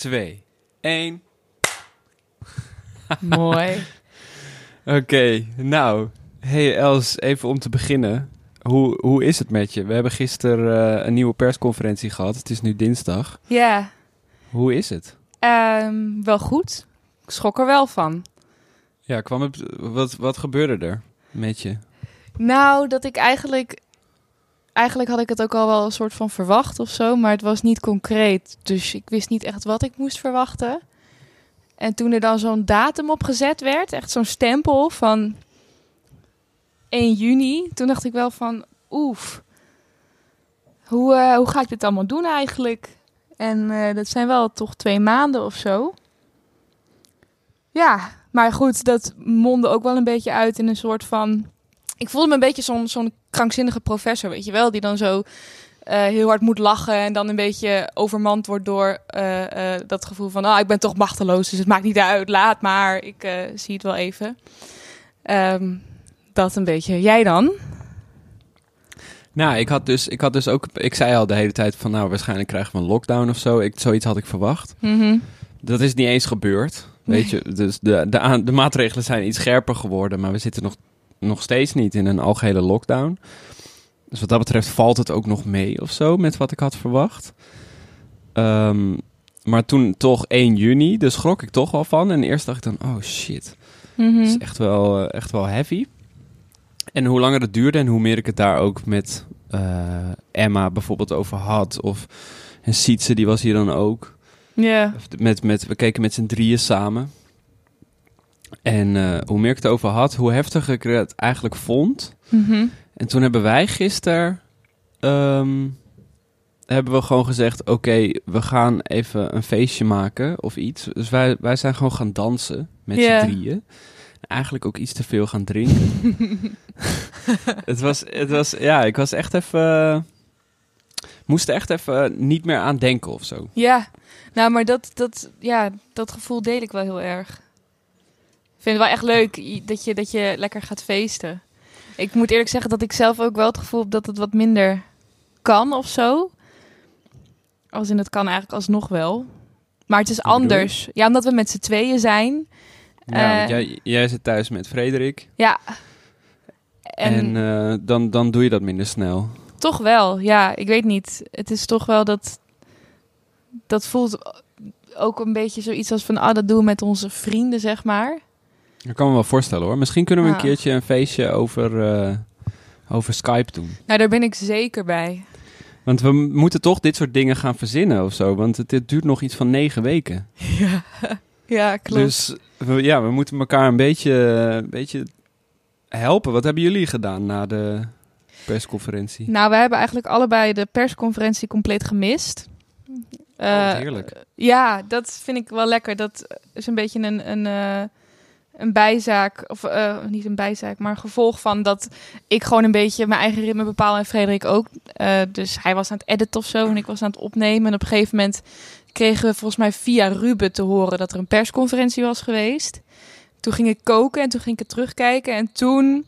2, 1. Mooi. Oké, nou. Hey Els, even om te beginnen. Hoe, hoe is het met je? We hebben gisteren eh, een nieuwe persconferentie gehad. Het is nu dinsdag. Ja, Hoe is het? ehm, wel goed. Ik schrok er wel van. Ja, kwam het, wat, wat gebeurde er met je? Nou, dat ik eigenlijk... Eigenlijk had ik het ook al wel een soort van verwacht of zo, maar het was niet concreet. Dus ik wist niet echt wat ik moest verwachten. En toen er dan zo'n datum opgezet werd, echt zo'n stempel van 1 juni, toen dacht ik wel van, oef, hoe, eh, hoe ga ik dit allemaal doen eigenlijk? En eh, dat zijn wel toch twee maanden of zo. Ja, maar goed, dat mondde ook wel een beetje uit in een soort van... Ik voelde me een beetje zo'n zo'n krankzinnige professor, weet je wel? Die dan zo eh, heel hard moet lachen en dan een beetje overmand wordt door eh, eh, dat gevoel van... ah, ik ben toch machteloos, dus het maakt niet uit, laat maar. Ik zie het wel even. Ehm, dat een beetje. Jij dan? Nou, ik had, dus, ik had dus ook... Ik zei al de hele tijd van... Nou, waarschijnlijk krijgen we een lockdown of zo. Ik, zoiets had ik verwacht. Mhm. Dat is niet eens gebeurd. Weet je, dus de, de, aan- de maatregelen zijn iets scherper geworden, maar we zitten nog, nog steeds niet in een algehele lockdown. Dus wat dat betreft valt het ook nog mee of zo met wat ik had verwacht. Ehm, maar toen toch 1 juni, dus schrok ik toch wel van. En eerst dacht ik dan, oh shit, dat is echt wel, eh, echt wel heavy. En hoe langer het duurde en hoe meer ik het daar ook met eh, Emma bijvoorbeeld over had. Of en Sietse, die was hier dan ook. Ja. Met, met, we keken met z'n drieën samen. En eh, hoe meer ik het over had, hoe heftiger ik het eigenlijk vond. Mhm. En toen hebben wij gisteren... ehm, hebben we gewoon gezegd... Oké, we gaan even een feestje maken of iets. Dus wij, wij zijn gewoon gaan dansen met Ja. z'n drieën. Eigenlijk ook iets te veel gaan drinken. het, was, het was... Ja, ik was echt even... moest er echt even niet meer aan denken of zo. Ja, nou, maar dat, dat, ja, dat gevoel deel ik wel heel erg. Ik vind het wel echt leuk dat je, dat je lekker gaat feesten. Ik moet eerlijk zeggen dat ik zelf ook wel het gevoel heb dat het wat minder kan of zo. Als in het kan eigenlijk alsnog wel. Maar het is anders. Ja, omdat we met z'n tweeën zijn. Ja, Eh, want jij, jij zit thuis met Frederik. Ja. En, En, eh, dan, dan doe je dat minder snel. toch wel, ja, ik weet niet. Het is toch wel dat... Dat voelt ook een beetje zoiets als van... Ah, dat doen we met onze vrienden, zeg maar. Dat kan me wel voorstellen hoor. Misschien kunnen we een keertje een feestje over, eh, over Skype doen. Nou, daar ben ik zeker bij. Want we moeten toch dit soort dingen gaan verzinnen of zo. Want het, het duurt nog iets van negen weken. Ja, ja klopt. Dus we, ja, we moeten elkaar een beetje, een beetje helpen. Wat hebben jullie gedaan na de persconferentie? Nou, we hebben eigenlijk allebei de persconferentie compleet gemist. Oh, Eh, heerlijk. Ja, dat vind ik wel lekker. Dat is een beetje een, een, eh, een bijzaak, of eh, niet een bijzaak, maar een gevolg van dat ik gewoon een beetje mijn eigen ritme bepaal en Frederik ook. Eh, dus hij was aan het editen of zo en ik was aan het opnemen. En op een gegeven moment kregen we volgens mij via Ruben te horen dat er een persconferentie was geweest. Toen ging ik koken en toen ging ik het terugkijken. En toen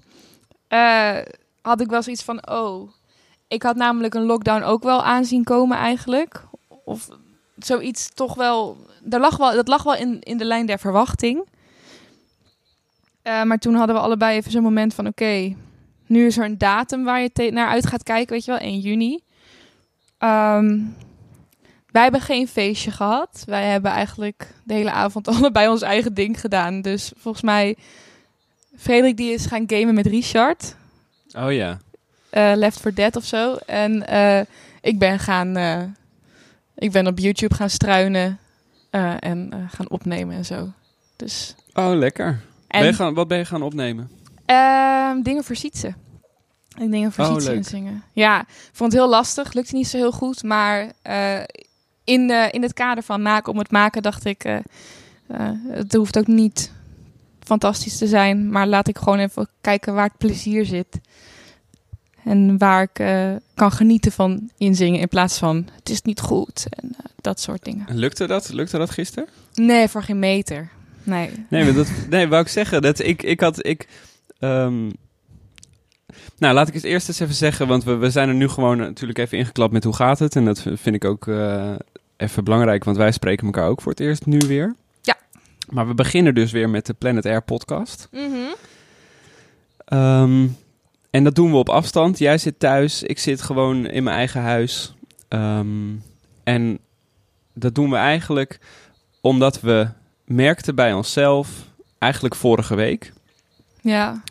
eh, had ik wel zoiets van, oh, ik had namelijk een lockdown ook wel aanzien komen eigenlijk. Of zoiets toch wel. Er lag wel dat lag wel in, in de lijn der verwachting. Eh, maar toen hadden we allebei even zo'n moment van: oké, nu is er een datum waar je naar uit gaat kijken, weet je wel, 1 juni. Ehm, wij hebben geen feestje gehad. Wij hebben eigenlijk de hele avond allebei ons eigen ding gedaan. Dus volgens mij, Frederik die is gaan gamen met Richard. Oh ja. eh, Left 4 Dead of zo. En eh, ik ben gaan, ik ben op YouTube gaan struinen en gaan opnemen en zo. Dus Oh, lekker. En Ben gaan, wat ben je gaan opnemen? ehm, dingen voor Sietse. Ik dingen voor Oh, Sietse inzingen. Ja, vond het heel lastig. Lukte niet zo heel goed. Maar eh, in, eh, in het kader van maken om het maken dacht ik... eh, het hoeft ook niet fantastisch te zijn. Maar laat ik gewoon even kijken waar het plezier zit. En waar ik kan genieten van inzingen. In plaats van het is niet goed. En dat soort dingen. Lukte dat? Lukte dat gisteren? Nee, voor geen meter. Nee. Nee, maar dat, nee, wou ik zeggen. Dat ik, ik had, ik, ehm, nou, laat ik het eerst eens even zeggen, want we, we zijn er nu gewoon natuurlijk even ingeklapt met hoe gaat het. En dat vind ik ook eh, even belangrijk, want wij spreken elkaar ook voor het eerst nu weer. Ja. Maar we beginnen dus weer met de Planet Air podcast. Mhm. Ehm, en dat doen we op afstand. Jij zit thuis, ik zit gewoon in mijn eigen huis. Ehm, en dat doen we eigenlijk omdat we merkten bij onszelf, eigenlijk vorige week, Ja.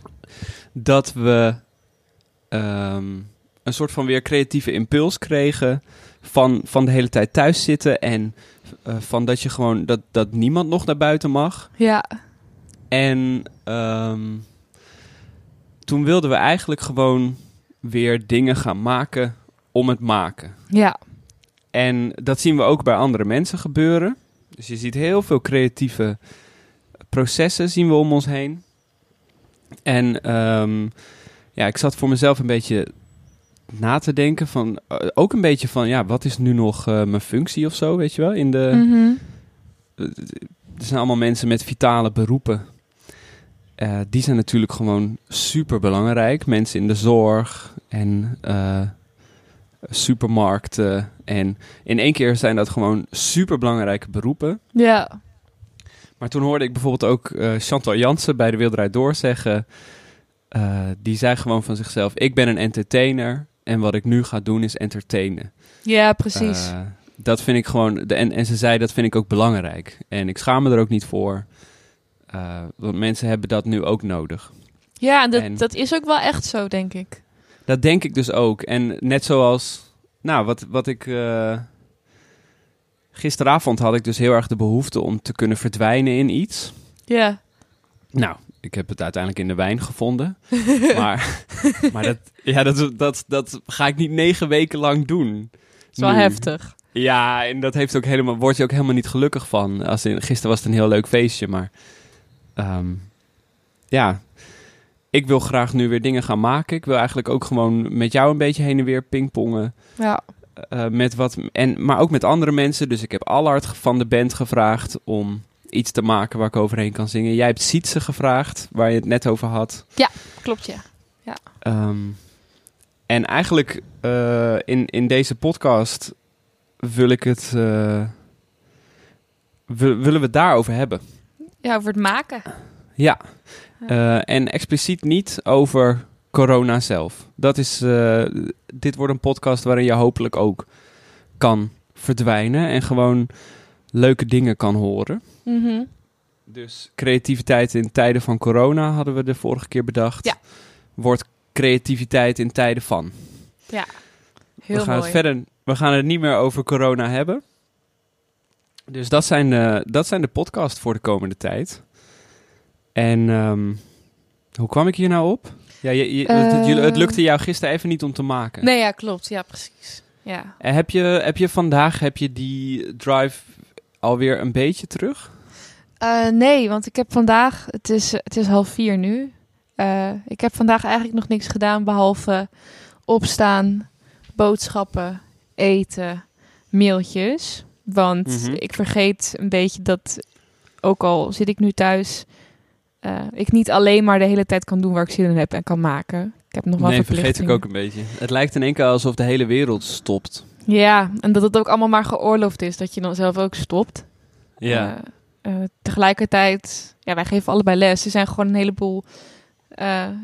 dat we ehm, een soort van weer creatieve impuls kregen van, van de hele tijd thuis zitten en eh, van dat je gewoon dat, dat niemand nog naar buiten mag. Ja. En ehm, toen wilden we eigenlijk gewoon weer dingen gaan maken om het maken. Ja. En dat zien we ook bij andere mensen gebeuren. Dus je ziet heel veel creatieve processen zien we om ons heen. En ehm, ja, ik zat voor mezelf een beetje na te denken van... eh, ook een beetje van, ja, wat is nu nog eh, mijn functie of zo, weet je wel? In de, Mhm. er zijn allemaal mensen met vitale beroepen. Eh, die zijn natuurlijk gewoon super belangrijk. Mensen in de zorg en eh, supermarkten. En in één keer zijn dat gewoon super belangrijke beroepen. Ja. Maar toen hoorde ik bijvoorbeeld ook eh, Chantal Jansen bij de Wilderij Door zeggen. eh, die zei gewoon van zichzelf: Ik ben een entertainer. En wat ik nu ga doen is entertainen. Ja, precies. Eh, dat vind ik gewoon. De, en, en ze zei dat vind ik ook belangrijk. En ik schaam me er ook niet voor. Eh, want mensen hebben dat nu ook nodig. ja, en dat, en- dat is ook wel echt zo, denk ik. Dat denk ik dus ook. En net zoals. Nou, wat, wat ik. eh, gisteravond had ik dus heel erg de behoefte om te kunnen verdwijnen in iets. Ja. Nou, ik heb het uiteindelijk in de wijn gevonden. maar maar dat, ja, dat, dat, dat ga ik niet negen weken lang doen. Dat is wel Nu. heftig. Ja, en dat heeft ook helemaal, word je ook helemaal niet gelukkig van. Als in, gisteren was het een heel leuk feestje, maar ehm, ja, ik wil graag nu weer dingen gaan maken. Ik wil eigenlijk ook gewoon met jou een beetje heen en weer pingpongen. Ja. eh, met wat, en, maar ook met andere mensen. Dus ik heb Allard van de band gevraagd om iets te maken waar ik overheen kan zingen. Jij hebt Sietse gevraagd, waar je het net over had. Klopt, ja. Ehm, en eigenlijk eh, in, in deze podcast wil ik het. wil- willen we het daarover hebben? Ja, over het maken. Ja. Eh, en expliciet niet over corona zelf. Dat is. eh, dit wordt een podcast waarin je hopelijk ook kan verdwijnen en gewoon leuke dingen kan horen. Mhm. Dus creativiteit in tijden van corona hadden we de vorige keer bedacht. Ja. Wordt creativiteit in tijden van. Heel we gaan mooi. het verder. We gaan het niet meer over corona hebben. Dus dat zijn de, dat zijn de podcast voor de komende tijd. En ehm, hoe kwam ik hier nou op? Ja, je, je- het, het- het lukte jou gisteren even niet om te maken. Nee, ja, klopt. Ja, precies. Ja. En heb, je, heb je vandaag heb je die drive alweer een beetje terug? Eh, nee, want ik heb vandaag, het is, het is half vier nu. Eh, ik heb vandaag eigenlijk nog niks gedaan behalve opstaan, boodschappen, eten, mailtjes. Want Mhm. ik vergeet een beetje dat, ook al zit ik nu thuis, eh, ik niet alleen maar de hele tijd kan doen waar ik zin in heb en kan maken. Ik heb nog wel Nee, vergeet ik ook een beetje. Het lijkt in één keer alsof de hele wereld stopt. Ja, en dat het ook allemaal maar geoorloofd is dat je dan zelf ook stopt. Ja. Eh, eh, tegelijkertijd, ja, wij geven allebei les. Er zijn gewoon een heleboel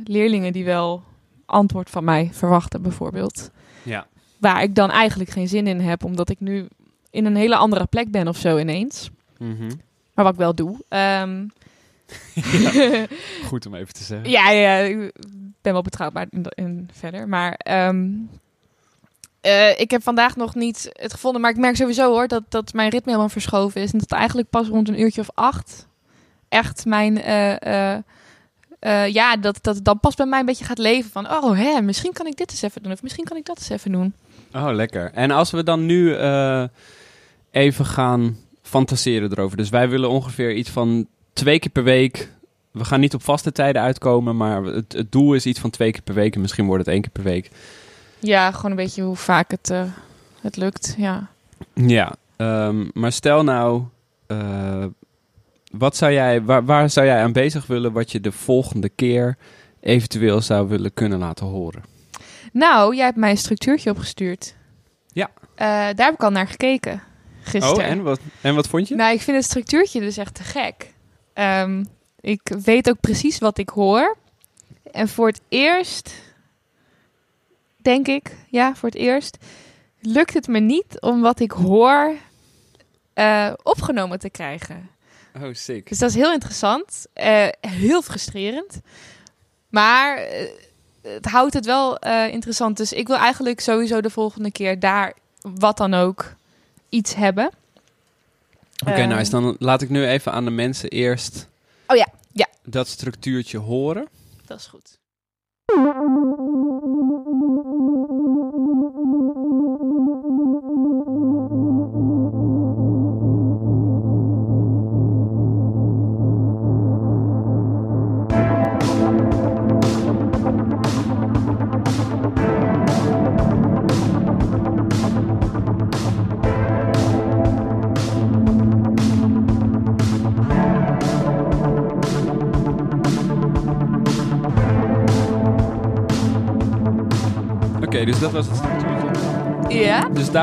leerlingen die wel antwoord van mij verwachten, bijvoorbeeld. ja. Waar ik dan eigenlijk geen zin in heb, omdat ik nu in een hele andere plek ben of zo ineens. Mhm. Maar wat ik wel doe. Goed om even te zeggen. ja, ja, ik ben wel betrouwbaar in, in verder. Maar ehm, eh, ik heb vandaag nog niet het gevonden. Maar ik merk sowieso hoor dat, dat mijn ritme helemaal verschoven is. En dat eigenlijk pas rond een uurtje of acht echt mijn... eh, eh, ja, dat, dat het dan pas bij mij een beetje gaat leven van... Oh, hè, misschien kan ik dit eens even doen. Of misschien kan ik dat eens even doen. Oh, lekker. En als we dan nu even gaan fantaseren erover. Dus wij willen ongeveer iets van twee keer per week. We gaan niet op vaste tijden uitkomen, maar het, het doel is iets van twee keer per week. En misschien wordt het één keer per week. Ja, gewoon een beetje hoe vaak het, eh, het lukt. Ja. Ja, ehm, maar stel nou, eh, wat zou jij, waar, waar zou jij aan bezig willen wat je de volgende keer eventueel zou willen kunnen laten horen? Nou, jij hebt mij een structuurtje opgestuurd. Ja. Eh, daar heb ik al naar gekeken gisteren. Oh, en wat, en wat vond je? Nou, ik vind het structuurtje dus echt te gek. Ehm, ik weet ook precies wat ik hoor. En voor het eerst, denk ik, ja, voor het eerst, lukt het me niet om wat ik hoor eh, opgenomen te krijgen. Oh, sick. Dus dat is heel interessant. eh, heel frustrerend. Maar eh, het houdt het wel interessant. Dus ik wil eigenlijk sowieso de volgende keer daar, wat dan ook, iets hebben. Oké, Eh, nice. Dan laat ik nu even aan de mensen eerst Oh ja, ja. dat structuurtje horen. Dat is goed.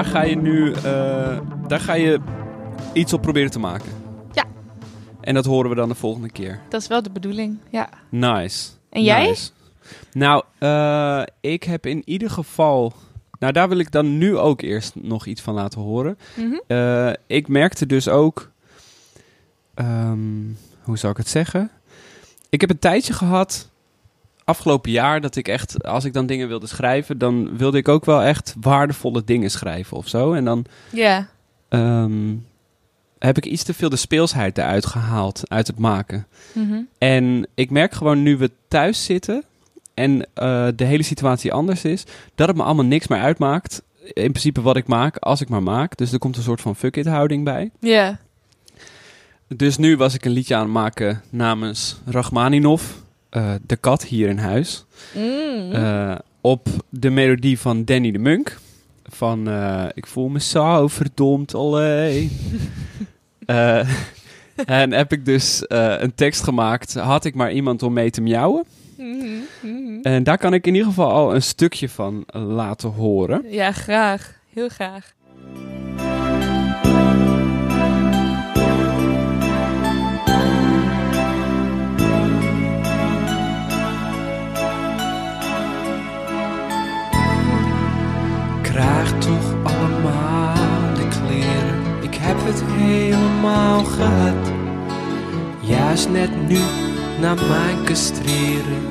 Daar ga je nu eh, daar ga je iets op proberen te maken. Ja. En dat horen we dan de volgende keer. Dat is wel de bedoeling, ja. Nice. En jij? Nice. Nou, eh, ik heb in ieder geval... Nou, daar wil ik dan nu ook eerst nog iets van laten horen. Mhm. Eh, ik merkte dus ook... ehm, hoe zou ik het zeggen? Ik heb een tijdje gehad, afgelopen jaar, dat ik echt... Als ik dan dingen wilde schrijven, dan wilde ik ook wel echt waardevolle dingen schrijven of zo. En dan Ja. ehm, heb ik iets te veel de speelsheid eruit gehaald, uit het maken. Mhm. En ik merk gewoon nu we thuis zitten en eh, de hele situatie anders is, dat het me allemaal niks meer uitmaakt. In principe wat ik maak, als ik maar maak. Dus er komt een soort van fuck it houding bij. Ja. Dus nu was ik een liedje aan het maken namens Rachmaninov, de kat hier in huis. Mm. Eh, op de melodie van Danny de Munk. Van eh, Ik voel me zo verdomd alleen. Eh, en heb ik dus eh, een tekst gemaakt. Had ik maar iemand om mee te miauwen. Mhm, mhm. En daar kan ik in ieder geval al een stukje van laten horen. Ja, graag. Heel graag. Krijg toch allemaal de kleren. Ik heb het helemaal gehad. Juist net nu, na mijn castreren,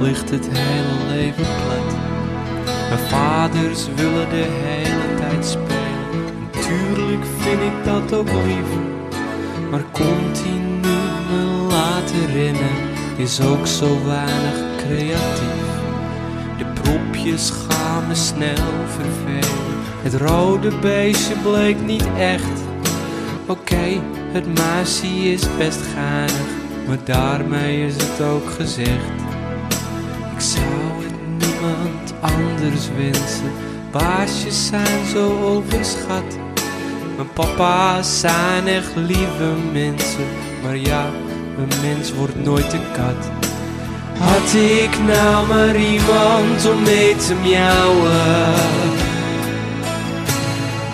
ligt het hele leven plat. Mijn vaders willen de hele tijd spelen. Natuurlijk vind ik dat ook lief. Maar continu me laten rennen is ook zo weinig creatief. De propjes snel vervelen. Het rode beestje bleek niet echt. Oké, het meisje is best geinig, maar daarmee is het ook gezegd. Ik zou het niemand anders wensen. Baasjes zijn zo overschat. Mijn papa's zijn echt lieve mensen, maar ja, een mens wordt nooit een kat. Had ik nou maar iemand om mee te miauwen.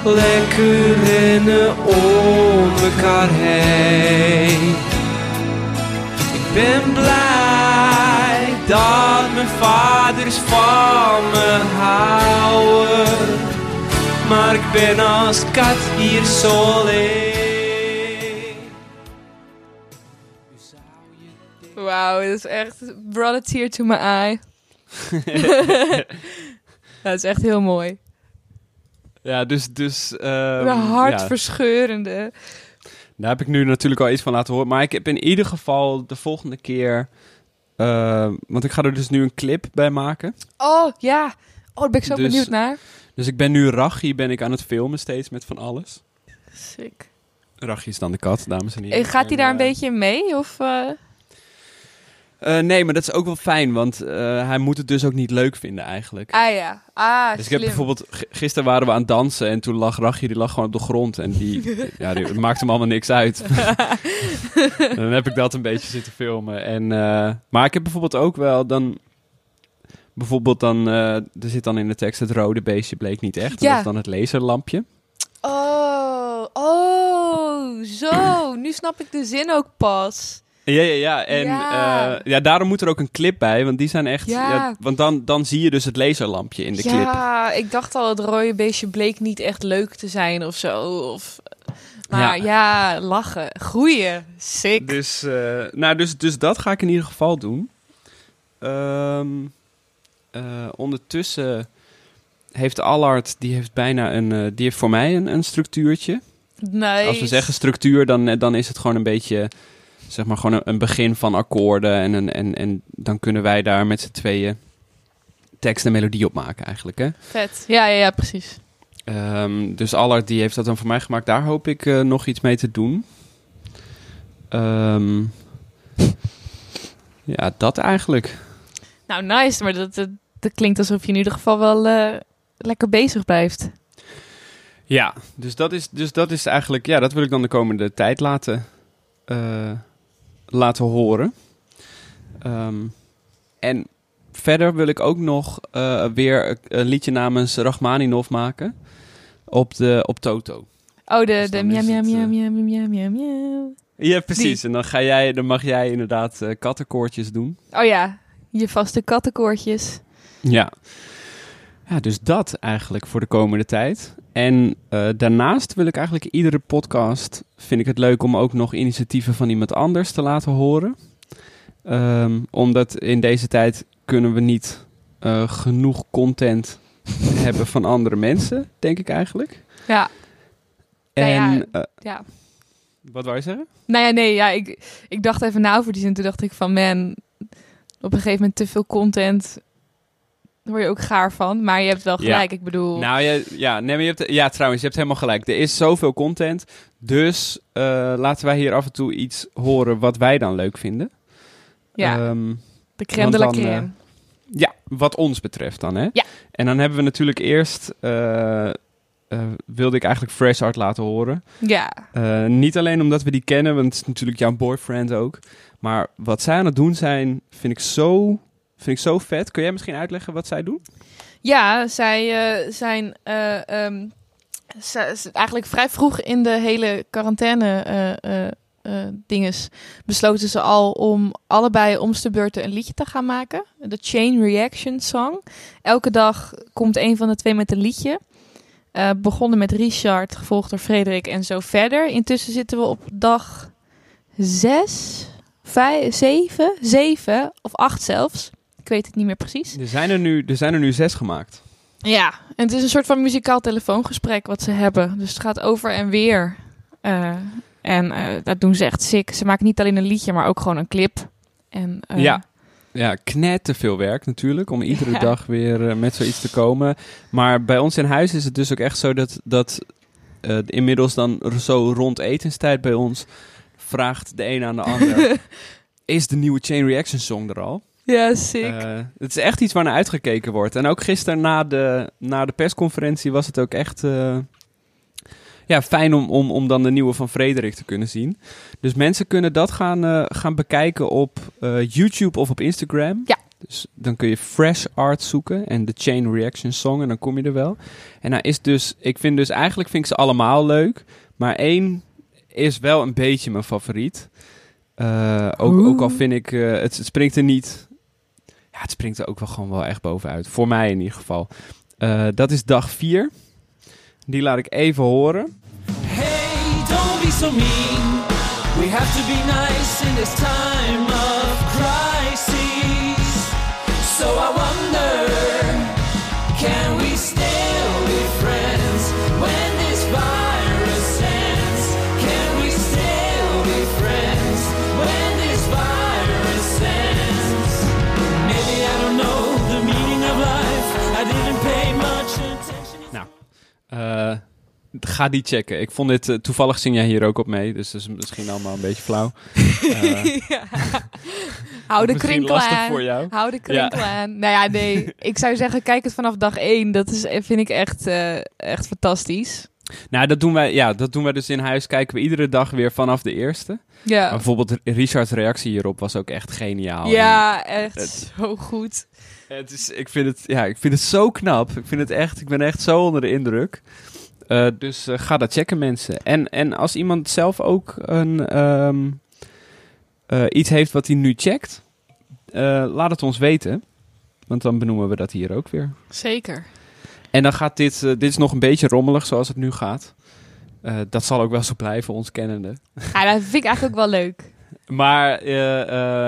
Lekker rennen om elkaar heen. Ik ben blij dat mijn vaders van me houden. Maar ik ben als kat hier zo alleen Wauw, dat is echt... Brought a tear to my eye. dat is echt heel mooi. Ja, dus... dus ja, hartverscheurende. daar heb ik nu natuurlijk al iets van laten horen. Maar ik heb in ieder geval de volgende keer... ehm, want ik ga er dus nu een clip bij maken. Oh, ja. Oh, daar ben ik zo Dus- benieuwd naar. Dus ik ben nu Rachi, ben ik aan het filmen steeds met van alles. Sick. Rachi is dan de kat, dames en heren. En gaat hij En, daar een eh, beetje mee? Of, eh? Eh, nee, maar dat is ook wel fijn, want eh, hij moet het dus ook niet leuk vinden eigenlijk. Ah ja. Ah, dus ik heb bijvoorbeeld, gisteren waren we aan het dansen en toen lag Rachi, die lag gewoon op de grond. En die, ja, die het maakt hem allemaal niks uit. Dan heb ik dat een beetje zitten filmen. En, eh, maar ik heb bijvoorbeeld ook wel dan... Bijvoorbeeld dan, er zit dan in de tekst het rode beestje bleek niet echt. Ja. Dat is dan het laserlampje. Oh, oh, zo. Nu snap ik de zin ook pas. Ja, ja, ja. En Ja. ja. ja, daarom moet er ook een clip bij, want die zijn echt... Ja. Ja, want dan, dan zie je dus het laserlampje in de clip. ja, ik dacht al, het rode beestje bleek niet echt leuk te zijn of zo. Of, maar ja, lachen. Groeien. Sick. Dus, eh, nou, dus, dus dat ga ik in ieder geval doen. Ehm, eh, ondertussen heeft Allard, die heeft bijna een, eh, die heeft voor mij een, een structuurtje. nice. Als we zeggen structuur, dan, eh, dan is het gewoon een beetje, zeg maar, gewoon een, begin van akkoorden. En, een, en, en dan kunnen wij daar met z'n tweeën tekst en melodie op maken eigenlijk, hè. Vet. Ja, ja, ja, precies. Ehm, dus Allard die heeft dat dan voor mij gemaakt. Daar hoop ik eh, nog iets mee te doen. Ehm, ja, dat eigenlijk. Nou, nice. Maar dat, dat, dat klinkt alsof je in ieder geval wel eh, lekker bezig blijft. Ja, dus dat is, dus dat is eigenlijk... Ja, dat wil ik dan de komende tijd laten, eh, laten horen. Ehm, en verder wil ik ook nog eh, weer een liedje namens Rachmaninov maken. Op, de, op Toto. Oh, de, Dus de is miauw, het, miauw, eh, miauw, miauw, miauw. Ja, precies. En dan, ga jij, dan mag jij inderdaad eh kattenkoortjes doen. Oh ja, je vaste kattenkoortjes. Ja. Ja, dus dat eigenlijk voor de komende tijd. En eh, daarnaast wil ik eigenlijk iedere podcast, vind ik het leuk om ook nog initiatieven van iemand anders te laten horen. Ehm, omdat in deze tijd kunnen we niet eh, genoeg content hebben van andere mensen, denk ik eigenlijk. Ja, En Nou ja. eh, ja. wat wou je zeggen? Nou ja, nee, ja, ik, ik dacht even na over die zin. Toen dacht ik van, man, op een gegeven moment te veel content. Word je ook gaar van. Maar je hebt wel Ja. gelijk. Ik bedoel, Nou ja, ja, nee, maar je hebt, ja, trouwens, je hebt helemaal gelijk. Er is zoveel content. Dus eh, laten wij hier af en toe iets horen wat wij dan leuk vinden. ja, Ehm, de crème de la want dan, crème. ja, wat ons betreft dan, hè? Ja. En dan hebben we natuurlijk eerst... eh, eh, wilde ik eigenlijk Fresh Art laten horen. ja, Eh, niet alleen omdat we die kennen, want het is natuurlijk jouw boyfriend ook. Maar wat zij aan het doen zijn, vind ik zo, vind ik zo vet. Kun jij misschien uitleggen wat zij doen? ja, zij eh, zijn eh, ehm, eigenlijk vrij vroeg in de hele quarantaine eh, dinges besloten ze al om allebei om de beurten een liedje te gaan maken. De Chain Reaction Song. Elke dag komt een van de twee met een liedje. Begonnen met Richard, gevolgd door Frederik en zo verder. Intussen zitten we op dag zes, vijf, zeven, zeven of acht zelfs. Ik weet het niet meer precies. Er zijn er nu, er zijn er nu zes gemaakt. Ja, en het is een soort van muzikaal telefoongesprek wat ze hebben. Dus het gaat over en weer. Eh, en eh, dat doen ze echt sick. Ze maken niet alleen een liedje, maar ook gewoon een clip. En, eh, Ja. Ja, te veel werk natuurlijk om iedere Ja. dag weer met zoiets te komen. Maar bij ons in huis is het dus ook echt zo dat, dat inmiddels dan zo rond etenstijd bij ons vraagt de een aan de ander... is de nieuwe Chain Reaction song er al? Ja, sick. Eh, het is echt iets waar naar uitgekeken wordt. En ook gisteren na de, na de persconferentie was het ook echt eh, ja, fijn om, om, om dan de nieuwe van Frederik te kunnen zien. Dus mensen kunnen dat gaan, eh, gaan bekijken op YouTube of op Instagram. Ja. Dus dan kun je Fresh Art zoeken en de Chain Reaction Song en dan kom je er wel. En hij is dus, ik vind dus eigenlijk vind ik ze allemaal leuk. Maar één is wel een beetje mijn favoriet. Ook, Oeh. ook al vind ik, het, het springt er niet ja, het springt er ook wel gewoon wel echt bovenuit. Voor mij in ieder geval. Eh, dat is dag 4. Die laat ik even horen. Hey, don't be so mean. We have to be nice in this time of crisis. So I wonder, ga die checken. Ik vond dit, eh, toevallig zing jij hier ook op mee. Dus dat is misschien allemaal een beetje flauw. Ja. Hou de lastig aan. voor jou. Hou de krinkel aan. Nou ja, nee. Ik zou zeggen, kijk het vanaf dag één. Dat is, vind ik echt, eh, echt fantastisch. Nou, dat doen, wij, ja, dat doen wij dus in huis. Kijken we iedere dag weer vanaf de eerste. Maar Ja, bijvoorbeeld Richards reactie hierop was ook echt geniaal. ja echt Het- zo goed. Het is, ik, vind het, ja, ik vind het zo knap. Ik, vind het echt, ik ben echt zo onder de indruk. Eh, dus eh, ga dat checken, mensen. En, en als iemand zelf ook een, ehm, eh, iets heeft wat hij nu checkt, eh, laat het ons weten. Want dan benoemen we dat hier ook weer. Zeker. En dan gaat dit, dit is nog een beetje rommelig zoals het nu gaat. Eh, dat zal ook wel zo blijven, ons kennende. Ja, dat vind ik eigenlijk ook wel leuk. Maar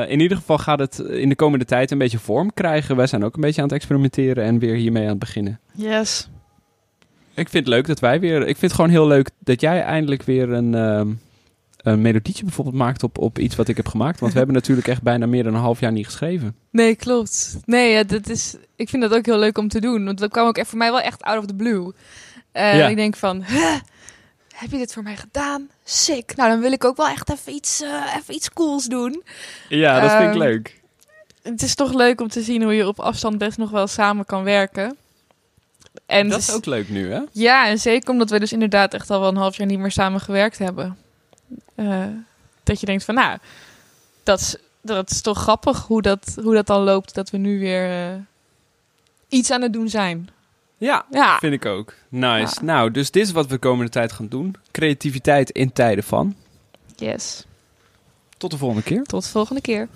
in ieder geval gaat het in de komende tijd een beetje vorm krijgen. Wij zijn ook een beetje aan het experimenteren en weer hiermee aan het beginnen. Yes. Ik vind het leuk dat wij weer. Ik vind het gewoon heel leuk dat jij eindelijk weer een, ehm, een melodietje bijvoorbeeld maakt op, op iets wat ik heb gemaakt. Want we hebben natuurlijk echt bijna meer dan een half jaar niet geschreven. Nee, klopt. Nee, ja, dat is, ik vind dat ook heel leuk om te doen. Want dat kwam ook echt voor mij wel echt out of the blue. Ja. Ik denk van, "Huh, heb je dit voor mij gedaan? Sick. Nou, dan wil ik ook wel echt even iets, eh, even iets cools doen. Ja, dat vind ik Ehm, leuk. Het is toch leuk om te zien hoe je op afstand best nog wel samen kan werken. En dat is ook leuk nu, hè? Ja, en zeker omdat we dus inderdaad echt al wel een half jaar niet meer samen gewerkt hebben. Eh, dat je denkt van, nou, dat is, dat is toch grappig hoe dat, hoe dat dan loopt. Dat we nu weer eh, iets aan het doen zijn. Ja, Ja, vind ik ook. Nice. Ja. Nou, dus dit is wat we de komende tijd gaan doen. Creativiteit in tijden van. yes. Tot de volgende keer. Tot de volgende keer.